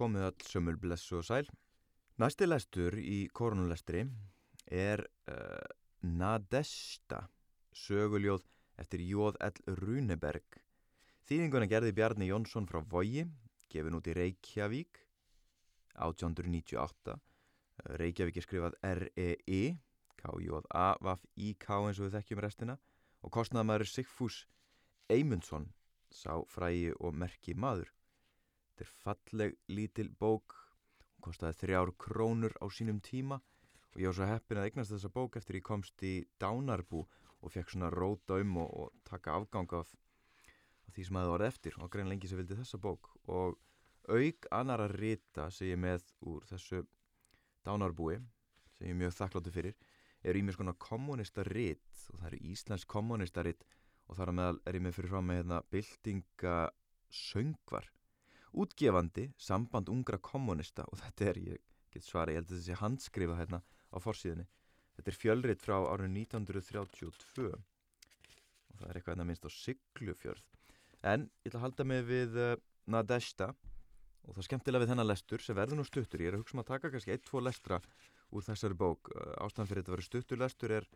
komið all sömul blessu og sæl. Næsti lestur í koronulestri er uh, Nadesta, söguljóð eftir Jóð L. Runeberg. Þýðinguna gerði Bjarni Jónsson frá Vogi, gefin út í Reykjavík 1898. Reykjavík er skrifað R-E-I, K-J-A-V-I-K eins og við þekkjum restina og kostnaðamæður Sigfús Eymundsson, sá frægi og merki maður. Þetta er falleg lítil bók, hún kostiði þrjár krónur á sínum tíma og ég var svo heppin að eignast þessa bók eftir ég komst í Dánarbú og fekk svona róta um og, og taka afgang af, af því sem aðeins var eftir og grein lengi sem vildi þessa bók. Og auk annara rita sem ég með úr þessu Dánarbúi sem ég er mjög þakkláttu fyrir er í mjög svona kommunista rit og það eru Íslands kommunista rit og þar að meðal er ég með fyrir frá með hérna byltinga söngvar útgefandi samband ungra kommunista og þetta er, ég get svara, ég held að þetta sé handskrifa hérna á forsíðinni þetta er fjölriðt frá árið 1932 og það er eitthvað hérna minnst á Siglufjörð. En ég ætla að halda mig við uh, Nadeshta og það er skemmtilega við þennan lestur sem verður nú stuttur, ég er að hugsa um að taka kannski 1-2 lestra úr þessari bók. Uh, ástæðan fyrir þetta að vera stuttur lestur er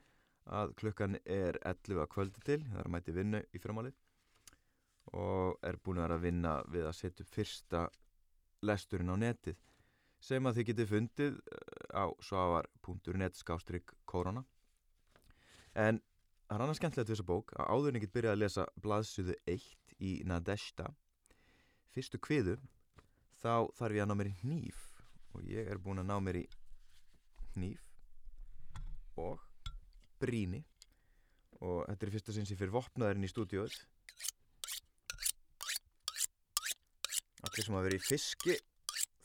að klukkan er 11 að kvöldi til það er að mæti vinnu í framálið og er búin að vera að vinna við að setja fyrsta lesturinn á netið sem að þið getið fundið eh, á svavar.net skástrygg korona. En það er annars skemmtilegt við þessa bók að áðurinn get byrjað að lesa blaðsuðu 1 í Nadeshta fyrstu kviðu þá þarf ég að ná mér í hníf og ég er búin að ná mér í hníf og bríni og þetta er fyrsta sinns ég fyrir vopnaðurinn í stúdióð Allir sem hafa verið í fiski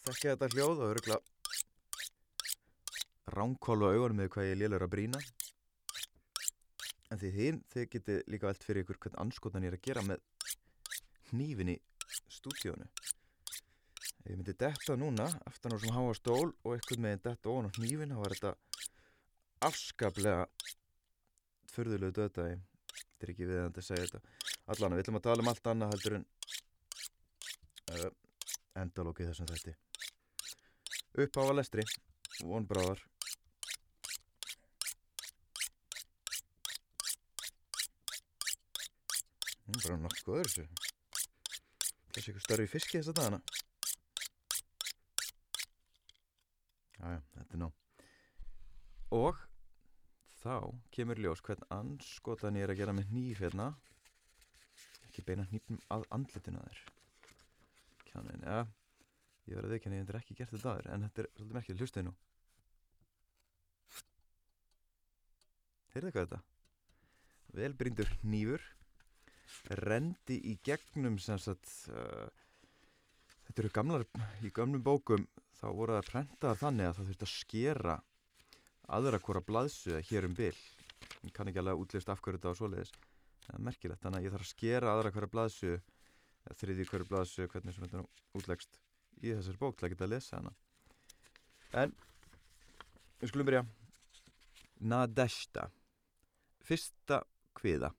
þekkja þetta hljóð og örugla ránkólu á augunum með hvað ég lélur að brína. En því þín, þið getið líka velt fyrir ykkur hvern anskotan ég er að gera með hnífin í stúdíónu. Ef ég myndi detta núna, aftan á svona háa stól og eitthvað með detta ofan á hnífin, þá var þetta afskaplega förðulegu döðdagi. Þetta er ekki viðandi að segja þetta. Allan, við ætlum að tala um allt annað heldur en endalókið þessum þætti. Upp á að lestri vonbráðar bara nokkuð öðru þessu. Ykkur störfi fiski þess að dana jájá, þetta er ná og þá kemur ljós hvern anskotan ég er að gera með nýf hérna. Ekki beina nýfnum að andlitinu að þér kjánin, ja. Ég verði að veikja en ég hefði ekki gert þetta aður en þetta er svolítið merkið, hlustu þið nú. Heyrðu eitthvað þetta? Velbrindur nýfur rendi í gegnum sem sagt uh, þetta eru gamlar í gamlum bókum þá voru það að prenta þannig að það þurfti að skera aðra hvora blaðsu hér um bil. Ég kann ekki alveg útlist af hverju þetta og svoleiðis. Það er merkilegt, þannig að ég þarf að skera aðra hvora blaðsu þriði hverju blaðsu hvernig sem þetta er útlegst í þessari bók til að geta að lesa hana. En við skulum byrja. Nadeshta fyrsta kviða.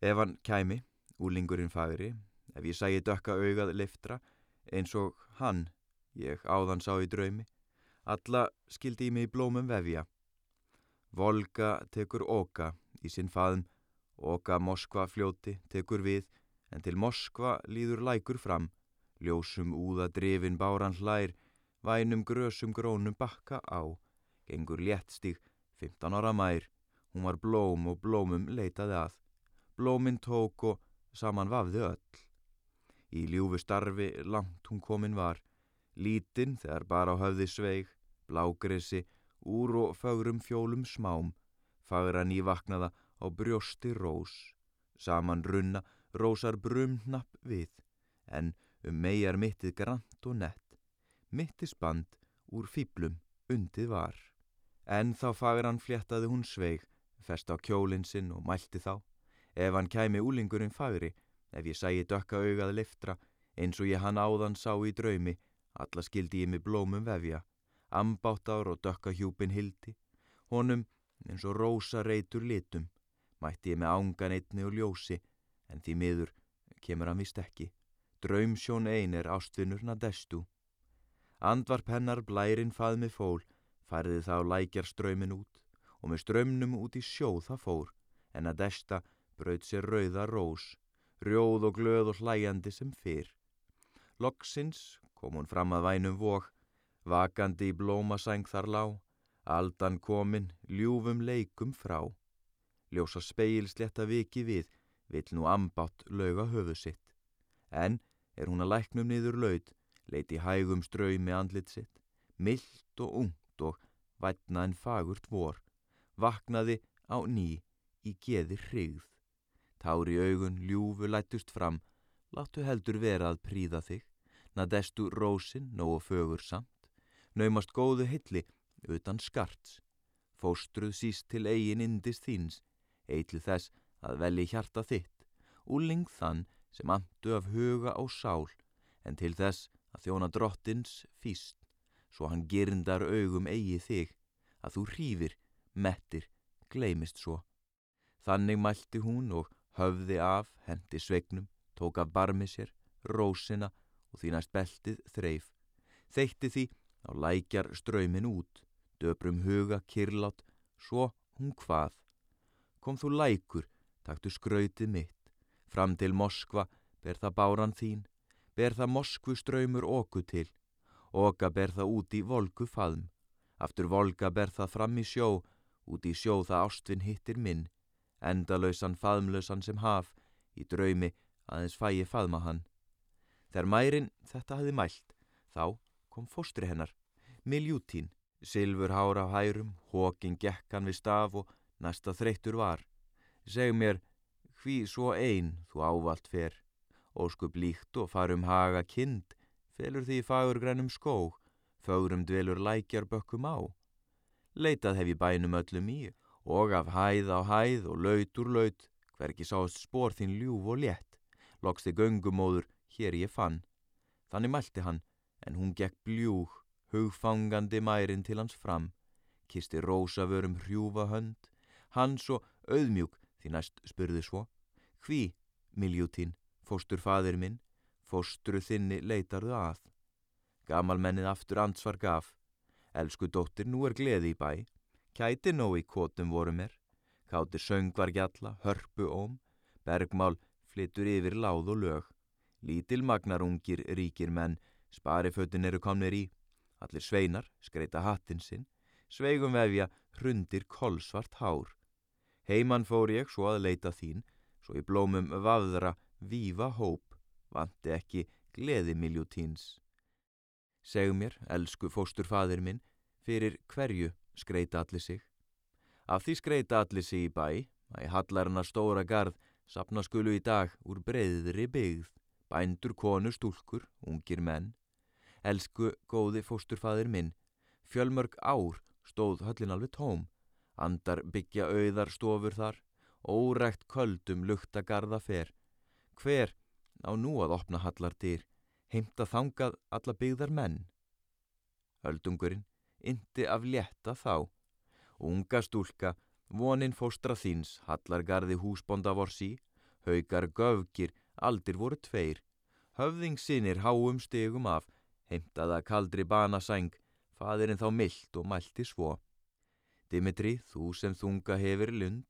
Ef hann kæmi úlingurinn fagri ef ég sæi dökka augað liftra eins og hann ég áðan sá í draumi alla skildi í mig blómum vefja. Volga tekur Oka í sinn faðum Oka Moskva fljóti tekur við en til Moskva líður lækur fram, ljósum úða drifin báran hlær, vænum grösum grónum bakka á, gengur léttstíg, 15 ára mær, hún var blóm og blómum leitaði að, blóminn tók og saman vafði öll. Í ljúfu starfi langt hún komin var, lítinn þegar bara á höfði sveig, blágressi, úr og fögrum fjólum smám, fagran í vaknaða á brjósti rós, saman runna rósar brumnapp við, en um megar mittið grant og nett, mittisband úr fýblum undið var. En þá fagur hann fléttaði hún sveig, fest á kjólinn sinn og mælti þá, ef hann kæmi úlingurinn fagri, ef ég sæi dökka augað liftra, eins og ég hann áðan sá í draumi, alla skildi ég mig blómum vefja, ambáttar og dökka hjúpin hildi, honum eins og rósa reytur litum, mætti ég með ángan einni og ljósi, en því miður kemur hann vist ekki. Draumsjón ein er ástvinnurna destu, Andvarp hennar blærin faðmi fól, færði þá lækjar ströymin út og með ströymnum út í sjó það fór, en að desta braut sér rauða rós, rjóð og glöð og hlæjandi sem fyrr. Loksins kom hún fram að vænum vók, vakandi í blómasæng þar lá, aldan komin, ljúfum leikum frá. Ljósa speil sletta viki við, vill nú ambátt lauga höfu sitt. En er hún að læknum niður laud, leiti hægum ströymi andlit sitt, mildt og ungt og vætna en fagurt vor, vaknaði á ný í geði hrigð. Tári augun ljúfu lættust fram, láttu heldur vera að príða þig, nadestu rósin nógu fögur samt, naumast góðu hilli utan skarts, fóstruð síst til eigin indist þíns, eitlu þess að velji hjarta þitt, úling þann sem andu af huga og sál, en til þess að þjóna drottins físt, svo hann girndar augum eigi þig, að þú hrífir, mettir, gleimist svo. Þannig mælti hún og höfði af, hendi svegnum, tók af barmi sér, rósina og því næst beltið þreif. Þeitti því á lækjar ströymin út, döbrum huga kirlátt, svo hún hvað. Kom þú lækur, taktu skrautið mitt, fram til Moskva ber það báran þín, ber það Moskvu ströymur óku til, oka ber það út í volgu faðm, aftur volga ber það fram í sjó, út í sjó það ástvin hittir minn, endalausan faðmlausan sem haf, í draumi aðeins fæi faðma hann. Þegar mærin þetta hafi mælt, þá kom fóstri hennar, miljútín, silfur hára á hærum, hókin gekkan við staf og næsta þreyttur var. Seg mér, hví svo einn þú ávalt fer, óskup líkt og farum haga kind, felur því fagur grænum skóg, fögrum dvelur lækjar bökkum á. Leitað hef ég bænum öllum í, og af hæð á hæð og laut úr laut, hverki sást spór þín ljúf og létt, loksti göngumóður, hér ég fann. Þannig mælti hann, en hún gekk bljúg, hugfangandi mærin til hans fram, kisti rósavörum hrjúfa hönd, hans og auðmjúk því næst spurði svo, hví, miljútín, fóstur fadir minn, fóstru þinni leitarðu að. Gamalmennið aftur ansvar gaf, elsku dóttir, nú er gleði í bæ, kæti nóg í kótum voru mér, kátir söngvar gjalla, hörpu óm, bergmál flyttur yfir láð og lög, lítil magnarungir ríkir menn, sparifötin eru komnir í, allir sveinar skreita hattinn sinn, sveigum vefja hrundir kolsvart hár. Heiman fór ég svo að leita þín, svo í blómum vafðra vífa hóp, vanti ekki gleði miljótíns. Seg mér, elsku fósturfadir minn, fyrir hverju skreita allir sig. Af því skreita allir sig í bæ, að í hallarna stóra garð sapna skulu í dag úr breyðri byggð, bændur, konu, stúlkur, ungir menn. Elsku góði fósturfadir minn, fjölmörg ár stóð höllin alveg tóm, andar byggja auðar stofur þar, órekt köldum lukta garda fer, Hver á nú að opna hallar dyr, heimta þangað alla byggðar menn? Öldungurinn indi af létta þá. Unga stúlka, vonin fóstra þíns, hallargarði húsbonda vorsi, haugar göfgir, aldir voru tveir. Höfðingsinnir háum stegum af, heimtaða kaldri banasæng, fadirinn þá myllt og mælti svo. Dimitri, þú sem þunga hefur lund,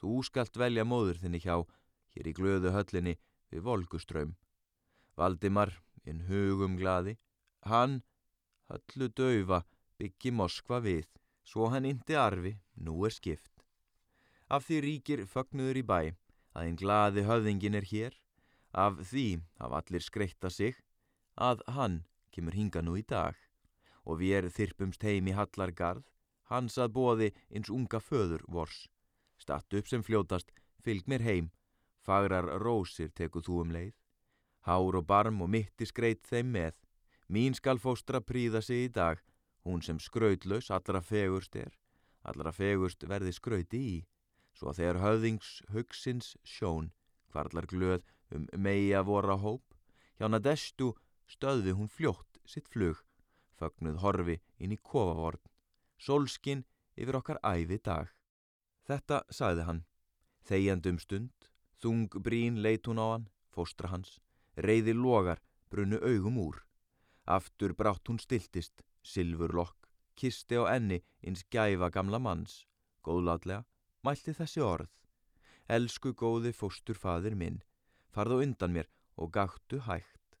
þú skalt velja móður þinni hjá, hér í glöðu höllinni við volguströym. Valdimar, inn hugum glaði, hann, höllu daufa, byggi Moskva við, svo hann indi arfi, nú er skipt. Af því ríkir fögnuður í bæ, að einn glaði höfðingin er hér, af því af allir skreitta sig, að hann kemur hinga nú í dag, og við er þyrpumst heim í Hallargarð, hans að bóði eins unga föður vors. Statt upp sem fljótast, fylg mér heim, Fagrar rósir teku þú um leið, hár og barm og mitti skreit þeim með. Mín skal fóstra príða sig í dag, hún sem skrautlaus allra fegurst er, allra fegurst verði skrauti í, svo þegar höfðings hugsins sjón, hvarlar glöð um meia vora hóp, hjána destu stöði hún fljótt sitt flug, fögnuð horfi inn í kofavorn, solskin yfir okkar æfi dag. Þetta sagði hann, þegjandum stund, Þung brín leit hún á hann, fóstra hans, reyði logar, brunnu augum úr. Aftur brátt hún stiltist, silfurlokk, kisti á enni eins gæfa gamla manns. Góðlátlega mælti þessi orð. Elsku góði fósturfaðir minn, farðu undan mér og gáttu hægt.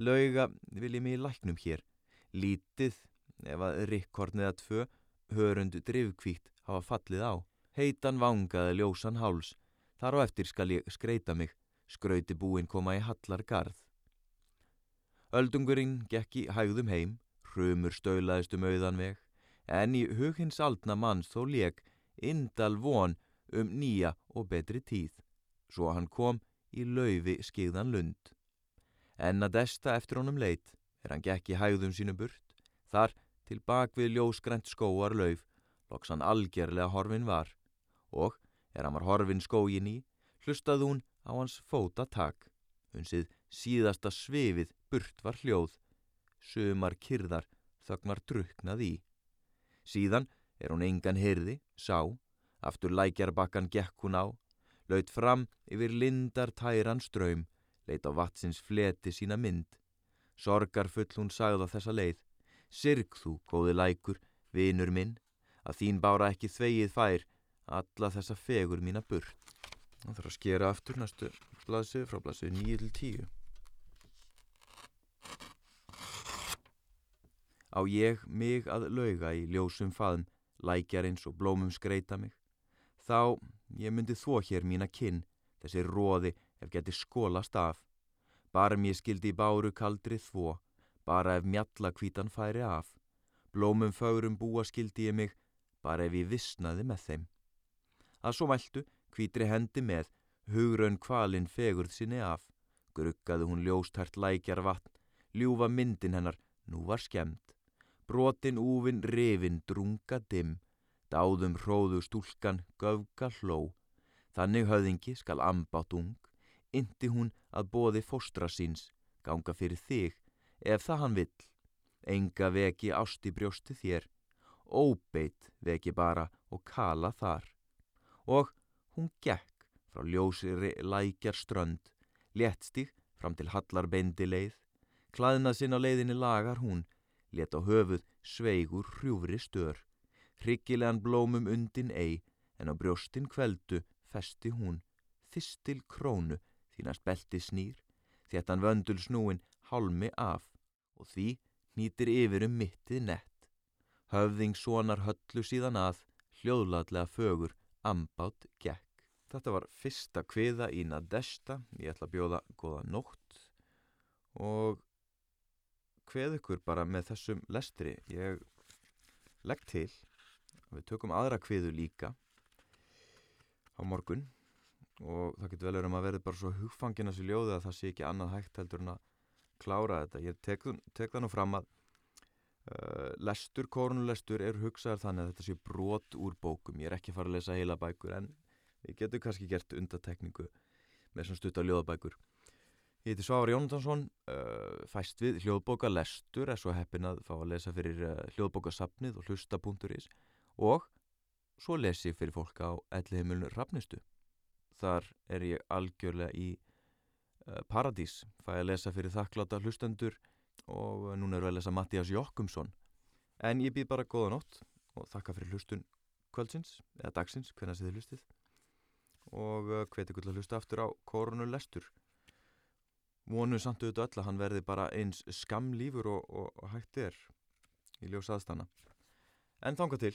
Lauga vil ég mig í læknum hér. Lítið, ef að rikkorn eða tvö, hörund drifkvíkt hafa fallið á. Heitan vangaði ljósan háls, þar á eftir skal ég skreita mig, skrauti búin koma í hallar garð. Öldungurinn gekk í hægðum heim, hrumur stöulaðist um auðan veg, en í hugins aldna manns þó leik indal von um nýja og betri tíð, svo hann kom í laufi skigðan lund. En að desta eftir honum leit, er hann gekk í hægðum sínu burt, þar til bak við ljósgrænt skóar lauf, loks hann algerlega horfin var, og er hann var horfin skógin í, hlustað hún á hans fóta tak, unsið síðasta svifið burt var hljóð, sumar kyrðar þögnar druknað í. Síðan er hún engan hyrði, sá, aftur lækjarbakkan gekk hún á, laut fram yfir lindar tæran ströym, leit á vatsins fleti sína mynd. Sorgar full hún sagða þessa leið, sirg þú, góði lækur, vinur minn, að þín bára ekki þvegið fær, alla þessa fegur mína burt. Það þarf að skera aftur næstu blaðsið frá blaðsið 9 til 10. Á ég mig að lauga í ljósum faðum, lækjar eins og blómum skreita mig. Þá ég myndi þó hér mína kinn, þessi róði ef geti skólast af. Bara mér skildi í báru kaldri þvó, bara ef mjalla kvítan færi af. Blómum fögurum búa skildi ég mig, bara ef ég vissnaði með þeim. Að svo mæltu, kvítri hendi með, hugraun kvalinn fegurð sinni af. Gruggaði hún ljóstært lækjar vatn, ljúfa myndin hennar, nú var skemmt. Brotin úvin rifin drunga dimm, dáðum hróðu stúlkan göfga hló. Þannig höfðingi skal ambátt ung, indi hún að bóði fóstra síns, ganga fyrir þig, ef það hann vill. Enga veki ást í brjósti þér, óbeitt veki bara og kala þar. Og hún gekk frá ljósiri lækjar strönd, léttstíg fram til hallar beindi leið, klaðnað sinn á leiðinni lagar hún, let á höfuð sveigur hrjúfri stör. Hryggilegan blómum undin ei, en á brjóstin kveldu festi hún, þistil krónu, þínast belti snýr, þéttan vöndul snúin hálmi af, og því nýtir yfir um mittið nett. Höfðing sonar höllu síðan að, hljóðladlega fögur, ambátt gekk. Þetta var fyrsta kviða í Nadesta, ég ætla að bjóða goða nótt og kveð ykkur bara með þessum lestri. Ég legg til, við tökum aðra kviðu líka á morgun og það getur vel verið um að verði bara svo hugfangin að þessu ljóði að það sé ekki annað hægt heldur en að klára þetta. Ég tek, tek það nú fram að uh, lestur, korunulestur er hugsaðar þannig að þetta sé brot úr bókum. Ég er ekki farið að lesa heila bækur en við getum kannski gert undatekningu með svona stutta ljóðabækur. Ég heiti Svavar Jónatansson, uh, fæst við hljóðbóka lestur, er svo heppin að fá að lesa fyrir uh, hljóðbókasafnið og hlusta.is og svo les ég fyrir fólk á Ellihimilinu Rafnistu. Þar er ég algjörlega í Paradís, fæ að lesa fyrir þakkláta hlustendur og núna eru að lesa Mattias Jokkumsson. En ég býð bara góða nótt og þakka fyrir hlustun kvöldsins, eða dagsins, hvernig þið hlustið. Og hveti gull að hlusta aftur á korunulestur vonu samt auðvitað öll að hann verði bara eins skamlífur og, og, og hægt er í ljós aðstana en þanga til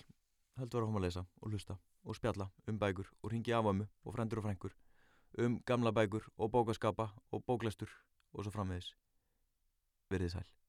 heldur að hóma að lesa og hlusta og spjalla um bækur og ringi afömmu og frendur og frengur um gamla bækur og bókaskapa og bóklestur og svo framvegis. Verið sæl